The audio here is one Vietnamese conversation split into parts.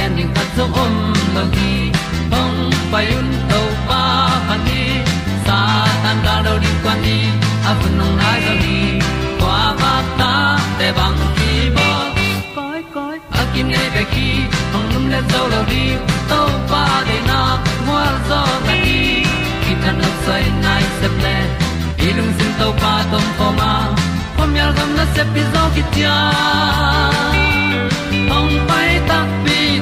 gen ding khat zo om lo gi hong pai un to pa pa ni sa tan da do di kwan ni a bu nong nai zo ni kwa ba ta te bang ki bo koi koi a kim nei be ki hong lum le zo lo di to pa de na mo zo ta ni ki tan no sai nai se ple ilung sin to pa tom ko ma. Pom yal gam na se pi zo ki tia hong pai ta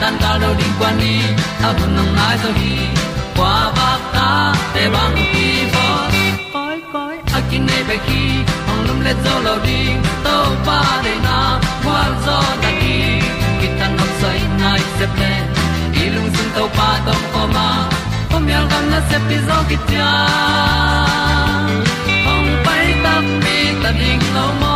tan cao do đi qua đi, ta bu nang mai zo khi qua ba ta te bang ki bo koi koi a kin nei be ki ong lum le zo lo di to pa de na kwa zo ta ki ki tan nok sai nai se ple lung sun to pa tom ko ma. Pom yal gam na se pi zo ki tia ong pai ta mi ta ding lo mo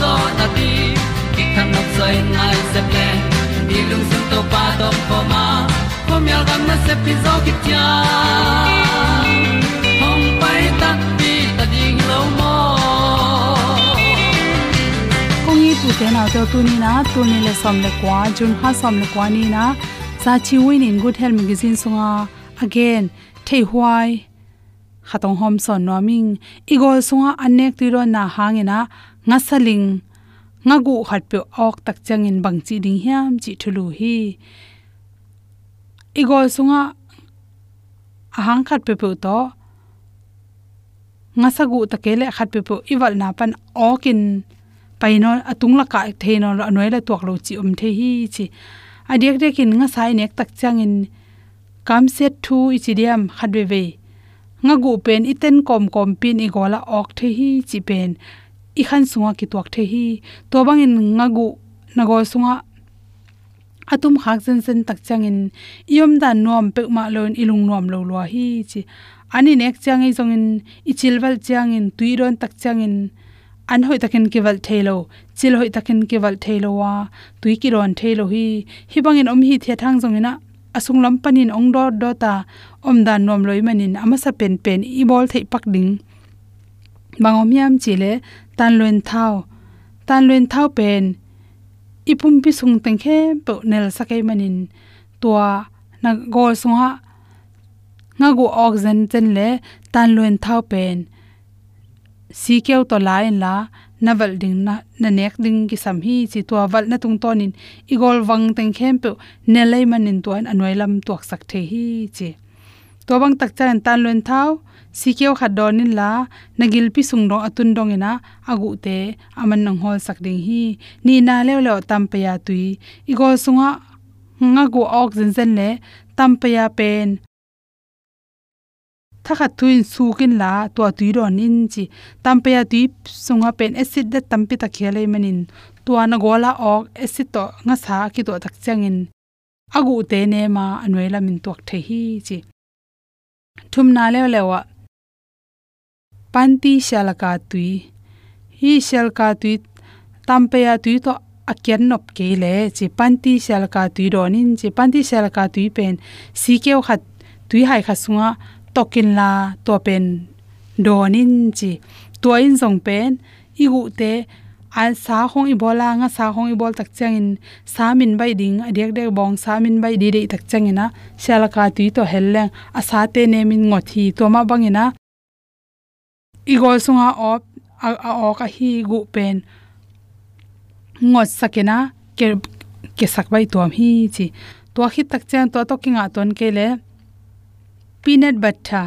zo na ti ki kan nok sai nai se ple ni lung sun to pa to pa ma. Ko mi al gam na se pi zo ki tia hom pai ta ti ta ding lo mo kong i tu te na to tu ni na tu ni le som le kwa jun ha som le kwa ni na sa chi win in good health magazine sunga again thei huai khatong hom son no igol sunga anek tu na hangena nga saling, nga gu khat pe ok tak changin bang chi ding hiam chi thulu hi. Igol sunga, ahang khat pe pe to. Nga sagu takele khat pe pe iwal na pan okin paino atung la ka theino anoi la tuak lo chi um the hi chi. Adiak dek in nga sai nek tak chang in kam set thu ichidiam khadwe ve nga gu pen iten kom kom pin i gola ok the hi chi pen i khan sunga ki tuak the hi. To bang in nga gu na go sunga. Atum khak zen zen tak chang in yom da nom pe ma lon ilung nom lo lo hi chi. Ani nek chang ei zong in ichilwal chang in tuiron tak chang in an hoi takin kiwal thailo chil hoi takin kiwal thailo wa. Tui ki ron thailo hi. Hi bangin om hi the thang jong ina asung lam panin ong do do ta om da nom loi manin ama sa pen pen i bol thei pak ding. Bangom yam chile tan luen thao tan luen thao pen. Ipum pi sung teng khe pe nel sakai manin. Tua na gol sunga. Nga gu oxygen chen le tan luen thao pen. Si keu to lain la naval ding na na nek ding ki sam hi. Chi tua wal na tung tonin igol wang teng khem pe ne lei manin tuan anoi lam tuak sak the hi chi to bang tak chan tan luen thao sikeo khat donin la, nagil pi sung dong atun dong ina, agu te, aman nang hol sak ding hi. Ni na le le tam pe ya tui. Igol sunga, nga go ok zen le, tam pe ya pen. Thakha tuin sukin la to tui ron in chi. Tam pe ya tui, sunga pen acid da tam pi ta khele manin. To na gola ok acid to nga sa ki to tak changin agu te ne ma anwela min tok the hi chi. Thum na le lewa panti shalaka tui hi shalka tui tampeya tui to akyan nop ke le chi panti shalka tui ronin chi panti shalka tui pen sikeu khat tui hai kha sunga tokin la to pen donin, chi to in zong pen. Igu te an sa hong ibola nga sa hong ibol tak changin, sa min bai ding adek dek bong, sa min bai di de tak changina shalaka tui to helleng asa te ne min ngothi to ma bangina igol sunga op, a a ok, a hi gu pen. Ngot sakena, ke ke sakbai tom hi chi. To hi tak chen to to kinga ton ke le. Peanut butter.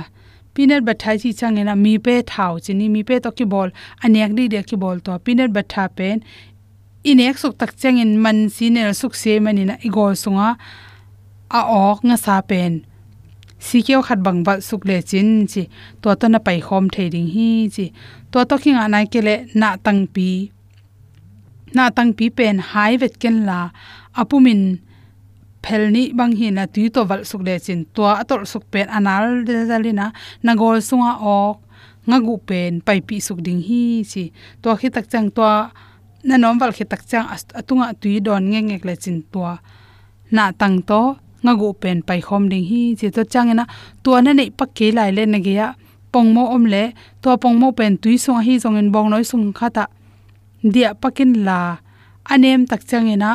Peanut butter chi changena, mi pe thau chi ni mi pe to ki bol. Anek ni de ki bol to peanut butter pen. Inek suk tak changin man sinel suk se manina igol sunga, a ok nga sa pen sikeo khat bang bal suk le chin chi. To to na pai khom thei ding hi chi. To to kinga nai ke le na tang pi. Na tang pi pen hai vet ken la. Apumin phelni bang hi na tu to wal suk le chin. To atol suk pen anal de zalina na. Gol sunga ok. Nga gu pen pai pi suk ding hi chi. To khi tak chang to na nom wal khi tak chang atunga tui don nge ngek le chin to na tang to nga gu pen pai khom ding hi che to chang na to na nei pak ke lai le na ge ya. Pong mo om le. To pong mo pen tui so hi jong en bong noi sung khata dia pakin la. Anem tak chang na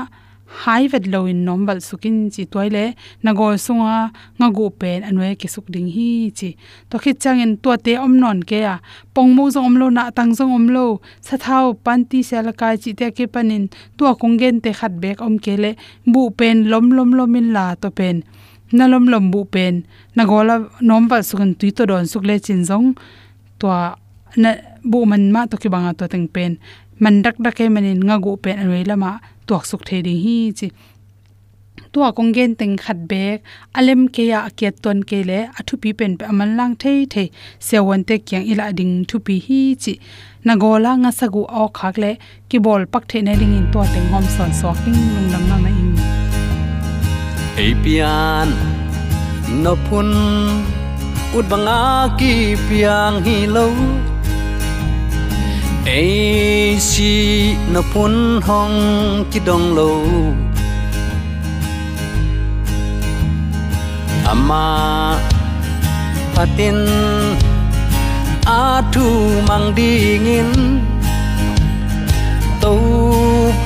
hai vet lo in nombal sukin chi toile na gol sunga, nga gu pen anwe ke suk ding hi chi. To khit changin to te om non ke ya pongmo zo om lo, na tang zo om lo. Sa thau panti sel ka chi te ke panin to kongen te khat bek om ke le bu pen lom lom in la to pen. Na lom lom bu pen. Na gola nombal sukin tui to don suk le chin zong. To na bu man ma to ki banga to teng pen. Man dak dak ke manin nga gu pen anwe lama tuak suk the ding hi chi. Tua kong teng khat bek, alem ke ya ke ton ke le athu pi pen pe aman lang thei thei. Se te kyang ila ding thu pi hi chi. Na nga sagu khak le ki bol pak the na ding in to teng hom son so king lung lam na in. Apian no pun ut banga ki piang hi lo ai si nó phun hong chi dong lo ama à patin à a à thu mang đi ngin tàu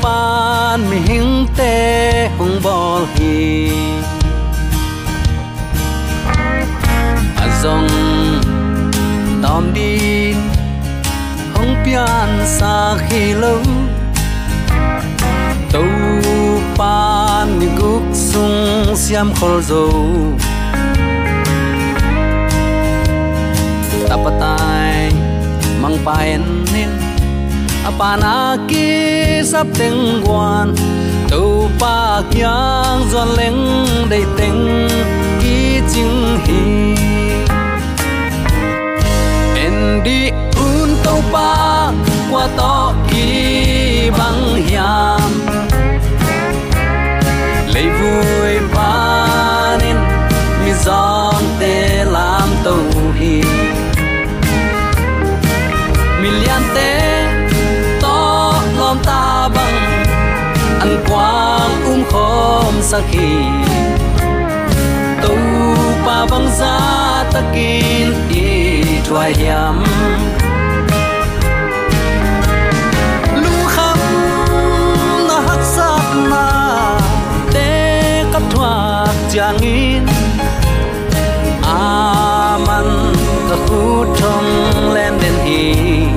pan mi hing te hong bol hi a zong tom din pian sa khi lâu. Tàu pan ni guk sung siam khol zo tapatai mang paen nin apana ki sap teng guan tàu pa kyang zon leng dei teng ki ching hi. En di un tâu pa qua to y băng hiam. Lấy vui pa nên mi giòn tê làm tàu hi mi lian tê to lom ta băng ăn quang um khom sa khi. Tàu pa băng ra ta kin y thoại jangin aman ta khu thong in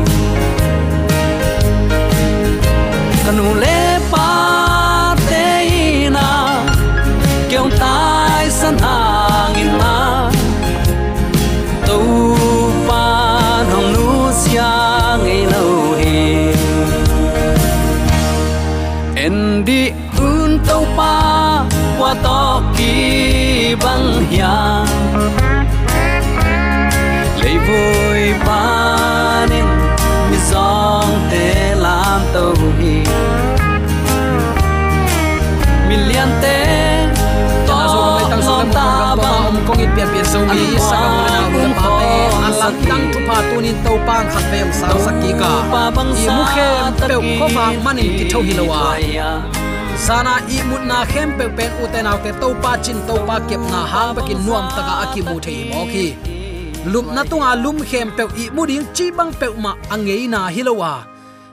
tang tu pa tu nin to pang khat pe om sa saki ka pa bang i mu khem pe ko fa manin ki tho hi lawa sana i mut na khem pe pen u te naw te to pa chin to pa kep na hang ba kin nuam taka aki mu thei mo khi lum na tunga lum khem pe i mu ding chi bang pe ma angei na hilowa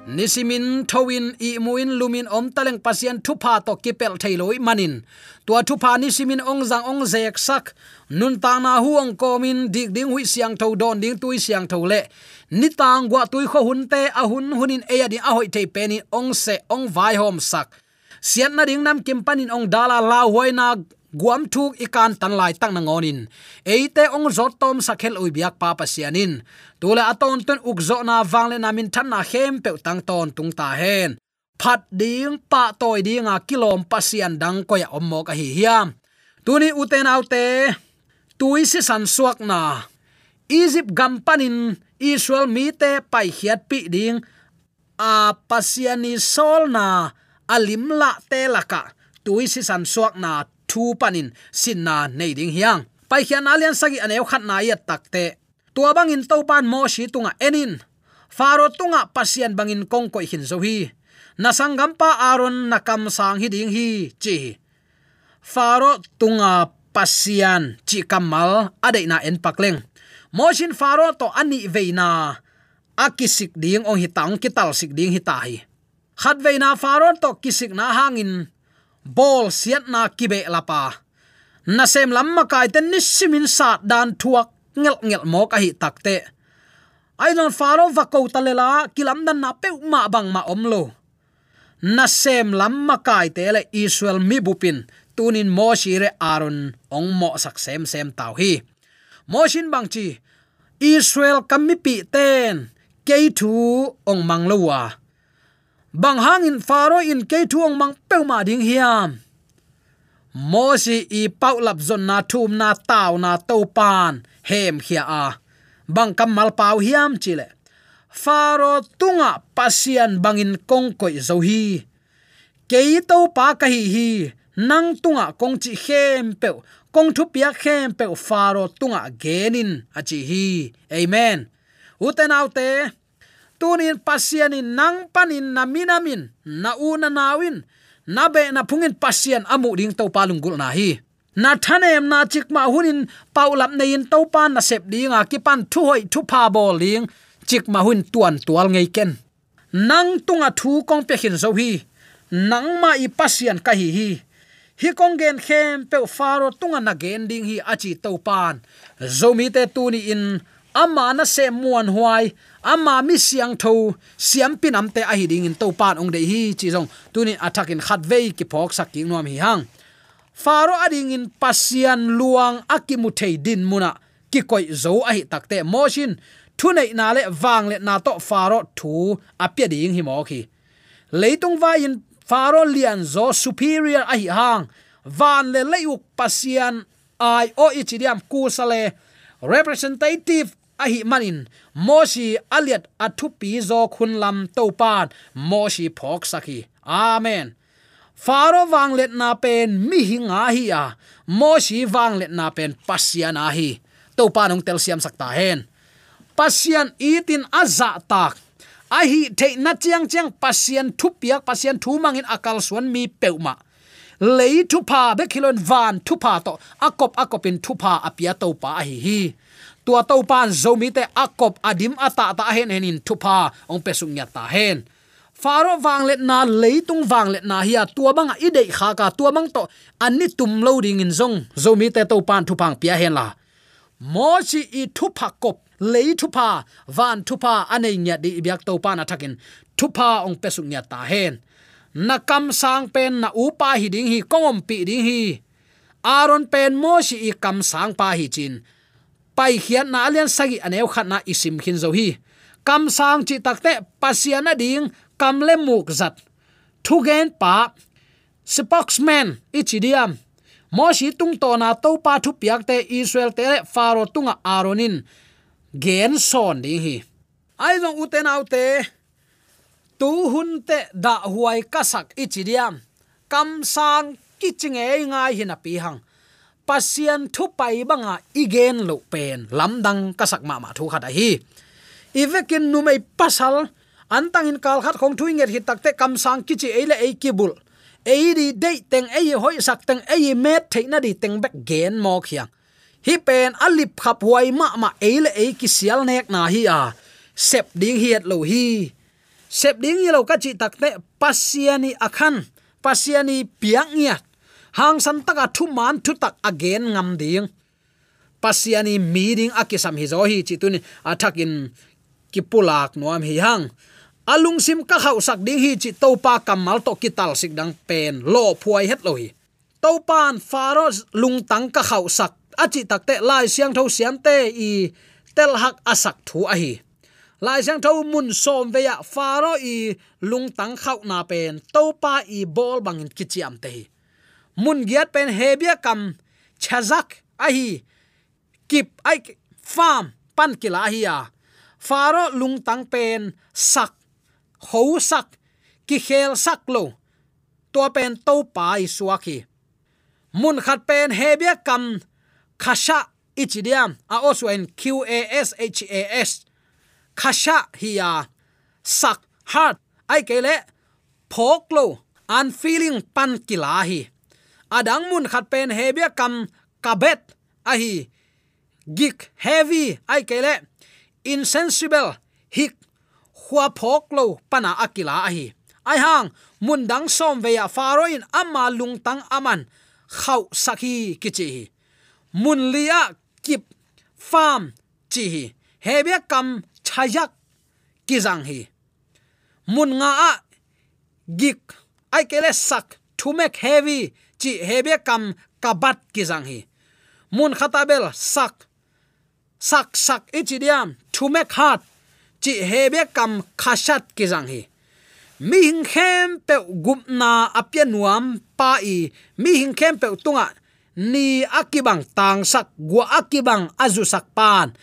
nisimin thowin i muin lumin om taleng pasien thupa to kipel thailoi manin. Tua thupa nisimin ong jang ong zek sak. Nun ta na huang komin dik ding hui siang tho don ding tui siang tho le. Ni tang gwa tui kho hun te a hun hunin e di a hoi te peni ong se ong vai hom sak. Sian na ding nam kim panin ong dala la hoina guam thuk ikan tan lai tak na ngonin eite ong zot tom sakhel ui biak pa pasianin tula aton tun ukzo na wangle na min than na hem pe tang ton tung ta hen. Phat ding, pa toy dinga kilom pasian dang koya om ommo ka hi hiam. Tuni uten autte tui si san suak na. Egypt gam panin, israel mi te pai hiat pi ding. A pasiani sol na alim la te laka. Tui si san suak na thu panin sin na nei ding hiang. Pai khian alian sagi aneu khat na ya takte tua bangin to pan mo shi tunga enin. Faro tunga pasian bangin kong koi hin zo hi. Na sangam pa aron na kam sang hi ding hi, chi. Faro tunga pasian chi kamal ade na en pakleng shin faro to ani veina akisik ding ong hitang kital sik ding hitai. Khat veina faro to kisik na hangin bol siat na kibe lapa. Na sem lam ma kai ten ni simin sa dan thuak ngel ngel mo ka hi takte ai don faro va ko talela kilam dan na pe ma bang ma omlo na sem lam ma kai te le israel mi bupin, tunin mo shire aron ong mo sak sem sem tau hi. Mo shin bang chi, israel kammi pi ten ke thu ong manglowa bang hang in faro in ke thuang mang pe ma ding hiam. Mo si i pau lap zon na thum na taw na to pan hem khia a. Bang kamal pau hiam chile. Faro tunga pasian bangin kong koi zo hi. Ke to pa ka hi hi. Nang tunga kong chi hem pe kong thu pia hem pe faro tunga genin achi hi. Amen. Uten autte tunin pasianin nang panin na minamin, na una nawin, na be na pungin pasian amu ding to palunggul na hi. Na thanem na chikma hunin paulam in to pan na sep ding a kipan thu hoi thu pa bol ling chikma hun tuan tual ngei ken. Nang tunga thu kong pe hin zo hi, nang ma i pasian ka hi hi. Hi kong gen khem pe faro tunga na gen ding hi achi to pan. Zomi te tuni in ama na se muan huai. Ama mi siang tho. Siam pin am te a hi ding in to pan ong de hi, chi jong tunin attack in khat vei ki phok sak ki nom hi hang. Faro ading in pasian luang akimu thei din muna. Ki koi zo a hi takte motion thunei na le wang le na to faro thu apya ding hi mo khi leitung va in faro lian zo superior a hi hang. Van le leuk pasian ai o ichidiam kusale representative ahi manin moshi aliat athu pi zo khun lam to pan moshi phok saki amen faro wang let na pen mi hinga hi a moshi wang let na pen pasian a hi to panong tel siam sakta hen pasian itin aza tak ahi te na chiang chiang pasian thu piak pasian thu mangin akal suan mi peuma lei thu pa be kilon van thu pa to akop akopin thu pa apia to pa hi hi tua to pan zomi te akop adim ata ta hen henin thupa, ong pesung nya ta hen. Faro wang let na, leitung wang let na hiya tua bang ide kha ka, tua bang to ani tum lo ding in zong zomi te to pan thupang pia hen la. Mo chi i thupa kop, lei thupa, van thupa anei nya di biak to pan athakin thupa ong pesung nya ta hen. Na kam sang pen, na upa hi ding hi, kongom pi ding hi. Aron pen mo chi i kam sang pa hi chin pai khian na alian sagi aneu khat na isim khin zo hi. Kam sang chi takte pasiana ding, kam le muk zat. Thu gen pa, spokesman ichidiam, mo shi tung to na to pa thu piak te israel te faro tunga aronin gen son ding hi. Ai jong uten autte tu hun te da huai kasak ichidiam. Kam sang kichinge ngai hina pi hang pasian thu pai banga igen lo pen. Lamdang kasak ma ma thu khada hi. Ivekin nu mai pasal, antang in kal khat khong thuinger hi takte kam sang kichi eile ei kibul ei di dei teng ei hoi sak teng ei met theina di teng bek gen mo khiang hi pen alip khap huai ma ma eile ei ki sial nek na hi a. Sep ding hiat lo hi. Sep ding hi lo ka chi takte pasiani akhan, pasiani piang nya hang san taka thu man thu tak again ngam ding. Pasiani meeting akisam hi zo hi chi athak in kipulak nuam hi hang. Alung sim ka khau sak ding hi chi topa kamal to kital sik dang pen. Lo phuai het lo hi. Topan faro lung tang ka khau sak. Achi takte lai siang tho siam te i tel hak asak thu a hi. Lai siang tho mun som ve ya faro i lung tang khau na pen. Topa i bol bangin kichiam te hi mun giat pen hebia kam chazak ahi kip ai farm pan kila hi à. ya faro lung tang pen sak ho sak ki khel sak lo to pen to pai suaki mun khat pen hebia kam khasha ichidiam a also in q a s h à. a s. Khasha hiya sak heart ai kele phok lo an feeling pan kila hi adang mun khat pen hebia kam kabet, ahi gik heavy ai kele insensible, hik khua phok lo pana akila ahi. Ai hang, mun dang som ve ya faroin amma lung tang aman, khau sakhi kichi mun lia kip farm chi hi. Hebia kam chayak kizang hi. Mun nga a gik, ai kele sak to make heavy chi hebe kam kabat ki jang hi. Mun khatabel sak sak sak ichidiam to make heart chi hebe kam khashat ki jang hi. Mi hing khem pe gupna apya nuam pa i, mi hing khem pe tunga, ni akibang tang sak, gua akibang azu sak pan.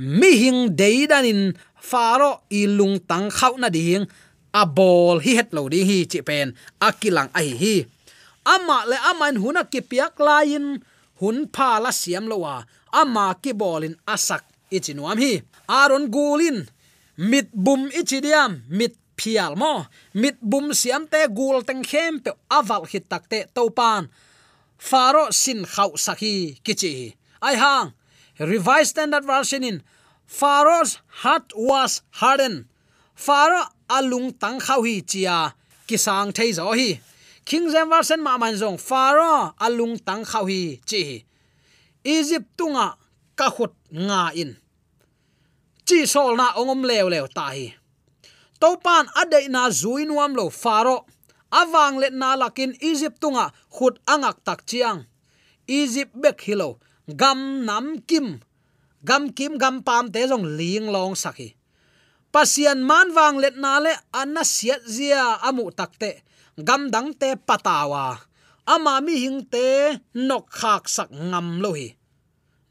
Mi hing deidanin faro ilung tang khau na ding, a bol hi het lo ding hi chi pen akilang ai hi ama le amain huna ki piak lain, hun pha la siam lowa ama ki bolin asak ichinuam hi. Aron gulin, mit bum ichidiam, mit phial mo. Mit bum siam te gul teng khem pe aval hit takte topan faro sin khau sakhi kichi ai hang, revised standard version in. Pharaoh's heart was hardened. Pharaoh alung tang khau hi chia, kisang thei zo hi king zem war sen ma man zong pharaoh alung tang khau hi chi egypt tunga ka khut nga in. Chi sol na ongom lew lew ta hi to pan ade na zui nuam lo pharaoh. Awang let na lakin egypt tunga khut angak tak chiang egypt bek hilo gam nam kim. Gam kim gam pam te jong ling long sakhi pasian man wang let na le anna siat zia amu takte gam dang te patawa ama mi hing te nok khak sak ngam lo hi.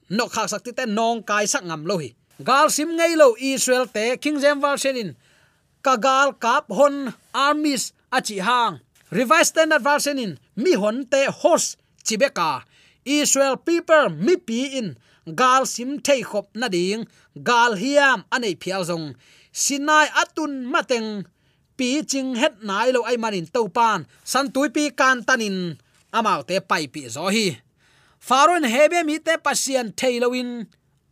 Nok khak sak ti te nong kai sak ngam lo hi. Gal sim ngei lo israel te king james version in. Kagal kap hon armies achi hang. Revised standard version in. Mi hon te hos chibeka israel people mi pi in. Gal sim thei khop na ding. Gal hiam anei phial zong. Sinai atun mateng pi ching het nai lo ai manin to pan, san tui pi kan tanin amau te pai pi zo hi. Faron hebe mi te pasian thailowin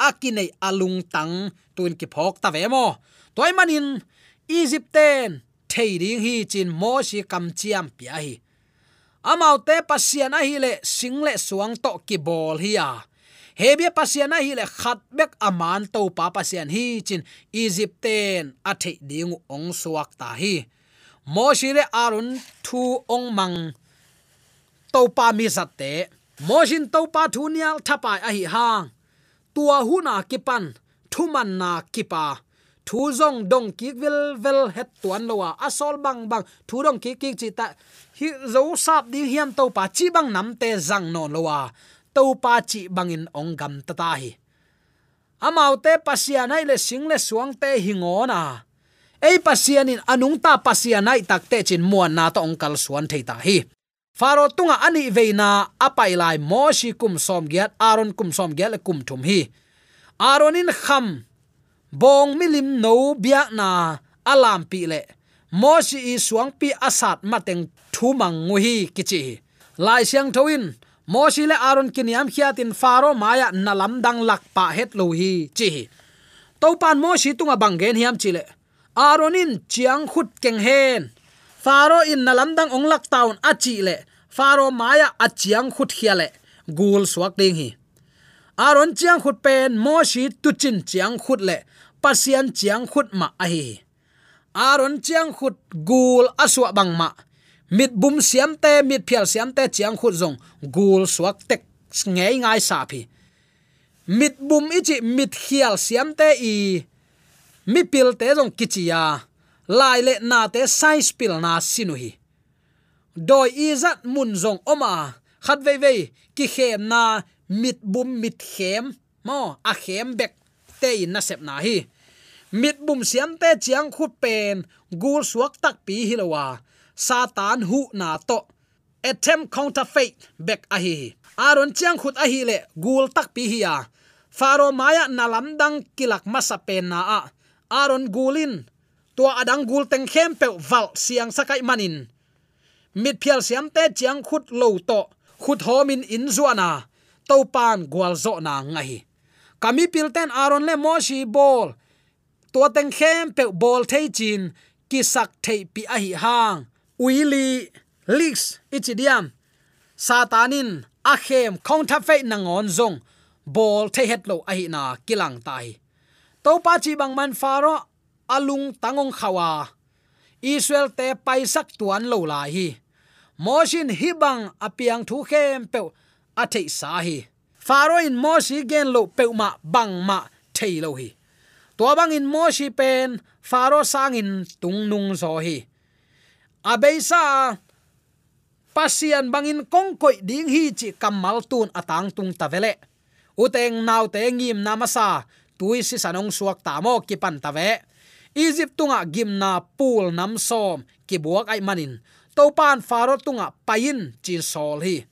akine alung tang tuin ki phok ta ve mo. Toy manin egypten ten hi chin mo si kam chiam pia hi. Amau te pasian a hi le single suang to ki bol hi ya hebia pasian na hi le khat bek aman to pa pasian hi chin egypt athe ding ong suak ta hi. Mo shi le arun thu ong mang to pa mi zat te. Mo jin to pa thu nial thapa a hi hang. Tua huna kipan thuman na kipa thu zong dong ki vil vel het tuan lowa asol bang bang, thu dong ki ki chi ta. Hi zo sap di hiam to pa chi bang nam te zang non lowa to pa chi bangin ong gam ta ta hi amau te pasian ai le sing le suang te hingona ei pasian in anung ta pasian ai tak te chin muan na to ong kal suan thei ta hi. Faro tunga ani veina apai lai moshi kum som giat aron kum som giat le kum thum hi. Aronin kham, bong milim no bia na alam pi le. Moshi i suang pi asat mateng thu mang ngu hi. Kichi lai siang thoin moshi le aron kiniam khiatin faro maya nalam dang lak pa het lo hi chi to pan moshi tunga bangen hiam chile. Aronin chiang khut keng hen. Faro in nalam dang ong lak taun achi le faro maya achiang khut khiale gul swak ding hi. Aron chiang khut pen moshi tuchin chiang khut le. Pasian chiang khut ma a hi aron chiang khut gul aswa bang ma mit bum siam te mit phial siam te, chiang khut zong gul suak tek, ngei ngai sa phi. Mit bum ichi mit khial siam te i mi pil te zong kichia lai le na te sai spil na sinu hi. Doi izat mun zong oma à, khat ve ve ki khem na mit bum mit khem, mo, a khem bek, te in na sep na hi mit bum siam te chiang khu pen, gul suak tak pi hilowa satan hu na to. Attempt counterfeit, back a hi. Aron chiang khut a hi le, gul tak pi hi ya. Faro maya nalam dang kilak masa pen na a. Aron gulin. Tua adang gul teng khem pe val siang sakai manin. Mit phial siam te chiang khut lo to. Khut homin in zuana topan gwal zo na ngai kami pilten aron le moshi bol to teng khem pe bol thei chin ki sak thei pi a hi hang. Uili leaks ichidiam satanin, a khem counterfeit na ngon zong. Bol the het lo a hi na, kilang tai to pa chi bang man faro alung tangong khawa. Israel te paisak tuan lo la hi. Moshin hibang apiang thu khem pe a thei sa hi. Faro in moshi gen lo pe ma bang ma thei lo hi to bang in moshi pen, faro sang in tung nung zo hi abeisa, pasian bangin kongkoi ding hi chi kamal tun atang tung tavele. Uteng nau te ngim namasa tui si sanong suak ta mo ki pan ta ve egypt tunga gimna pool nam som ki buak ai manin. To pan faro tunga pain chin sol hi.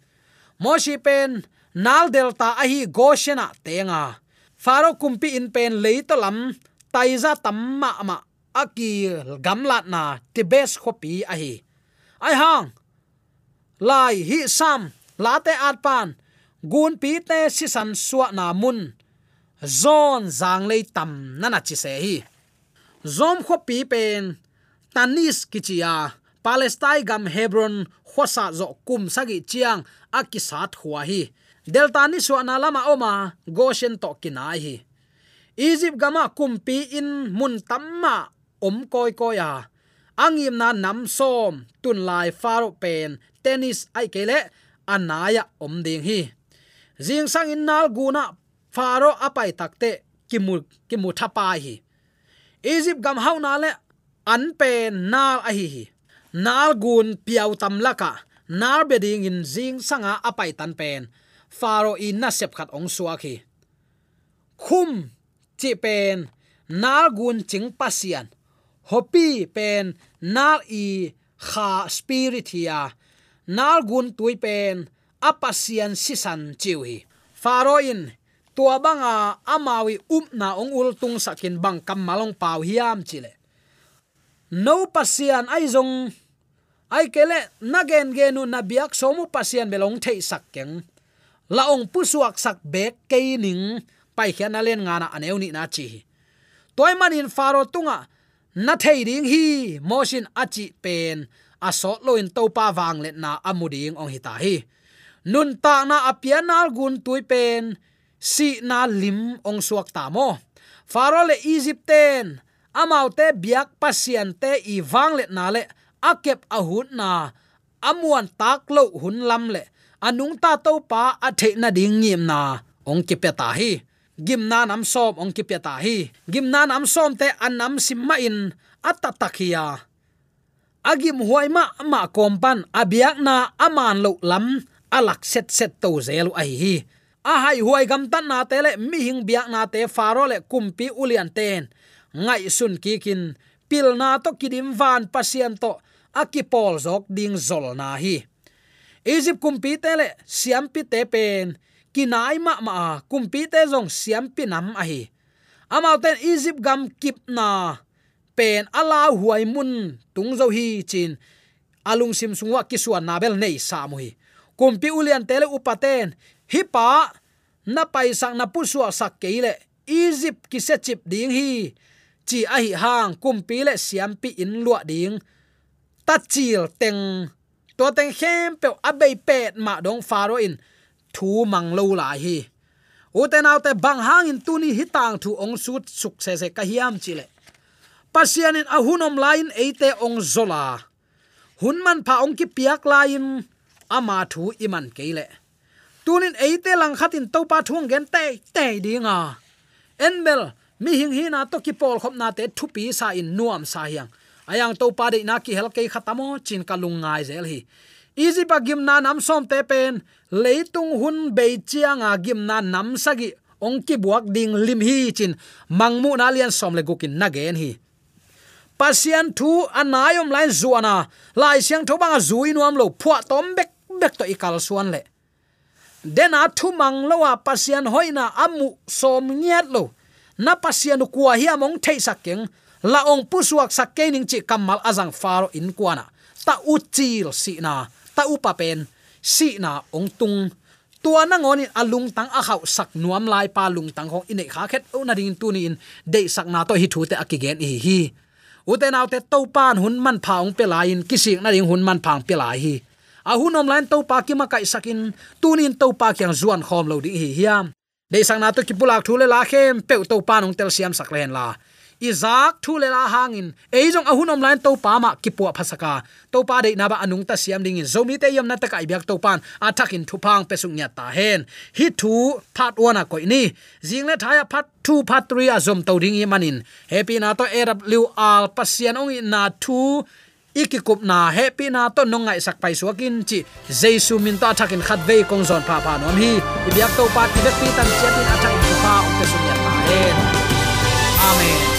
Moshi pen, nal delta ahi goshena tenga faro kumpi in pen leito lam taiza tamma ma aki gamlat na tibes khopi a hi. Ai hang, lai hi sam late at pan, gun pi te si san suwa na mun, zon zang lei tam nana chi se hi. Zom khopi pen, tanis kichia palestine gam hebron khosa zo kum sagi chiang akisat huwa hi delta ni so na lama oma, goshen to kinai hi. Egypt gama kumpi in mun tamma, om koi koya angim na nam som, tun lai faro pen, tennis ai kele anaya om ding hi. Jing sang in nal guna faro apai takte kimu kimu thapa hi. Egypt gam hauna le, an pe nal a hi hi nal gun piau tam laka, nar beding in zing sanga apai tan pen. Faro in na sep khat ong suwa hi khum chi pen, nal gun ching pasian. Hopi pen, nal i kha spirit hiya. Nal gun tui pen, apasian sisan chiwi faro in, tua banga amawi um na ong ul tung sakin bang kam malong pau hiam chile. No pasian ai zong ai kele, nagen genu na biak somu pasian belong thei sakkeng la ong pusuak sak bek keining pai khian alen ngana aneu ni na chi. Toy manin faro tunga, na thei ding hi motion achi pen, aso loin to pa wang let na amuding ong hita hi. Nun ta na apianal gun tui pen, si na lim ong suak ta mo. Faro le egypten amaute amau te biak pasian te i wang le na le akep ahut na, amuan tak lo hun lam le. Anung ta to pa a the na ding ngim na. Ong ki pe ta hi. Gim na nam som, ong ki pe ta hi. Gim na nam som te anam simma in atatakhiya agim huai ma ma kompan abiak na aman lo lam alak set set to zelu ai hi a hai huai gam tan na te le, mi hing biak na te faro le kumpi ulian ten. Ngai sun ki kin, pil na to kidim van pasien to akipol zok ding zol na hi. Egypt kumpi te le siam pi te pen. Kinai ma ma kumpi te zong siam pi nam a hi. Amau ten egypt gam kip na. Pen ala huai mun tung zo hi chin. Alung sim sungwa kiswan nabel nei sa mu hi. Kumpi ulian tele upaten hi pa, na pai sak na pusua sak keile egypt ki chip ding hi. Chi a hi hang kumpi le siam pi in lua ding ta chil teng to teng khem pe abei pet ma dong faro in. Thu mang lo la hi. Uten autte bang hang in tuni hitang thu ong sut suk se se kahiam chile. Pasian in ahunom lain eite ong zola. Hun man pha ong ki piak lain, ama thu iman keile. Tunin eite lang khatin to pa thung gen te te dinga. Enbel mi hing hi na to ki pol khop na te thu pi sa in nuam sa hiang ayang to pa de na ki hel ke khatamo, chin kalung ngai zel hi. Easy pa gim na nam som te pen, leitung hun be chianga gim na nam sagi ong ki buak ding lim hi chin mangmu na lian som le gukin na gen hi. Pasian thu anayom lai zuana lai siang tho banga zui nuam lo phwa tom bek bek to ikal suan le. Dena thu mang lo wa pasian hoina amu som ngiat lo. Na pasian ku hi among thei sakeng la ong pusuak sakke ning chi kamal azang faro in kuana. Ta uchil si na, ta upapen si na ong tung. Tua na ngoni alung tang a hau sak nuam lai pa lung tang hong ine kha khet o na ding tu ni in. De sak na to hi thu te akigen hi hi. Uten te to pan hun man phaung pe lain kising na ding hun man phang pe lai hi. A hunom lain to pa ki ma kai sakin tunin to pa kyang zuan khom lo ding hi hiam. De sang na to ki pulak thule la khem pe to pa nong tel siam sak len la. Izak thu le la hangin eijong ahunom lain to pa ma kipua phasaka to pa de na ba anung ta siam ding in zomi te yam na ta kai byak to pan athakin thu phang pe sung nya ta hen hi thu part 1 a koi ni jing le thaya part 2 part 3 a zom to ding i manin happy na to erap liu al pasian ong na thu ikikup na happy na to nongai sak pai suakin chi jesu min ta thakin khat ve kong zon pa pa nom hi ibyak to pa ti ve pi tan chi tin athakin pa ong te sung ya ta hen amen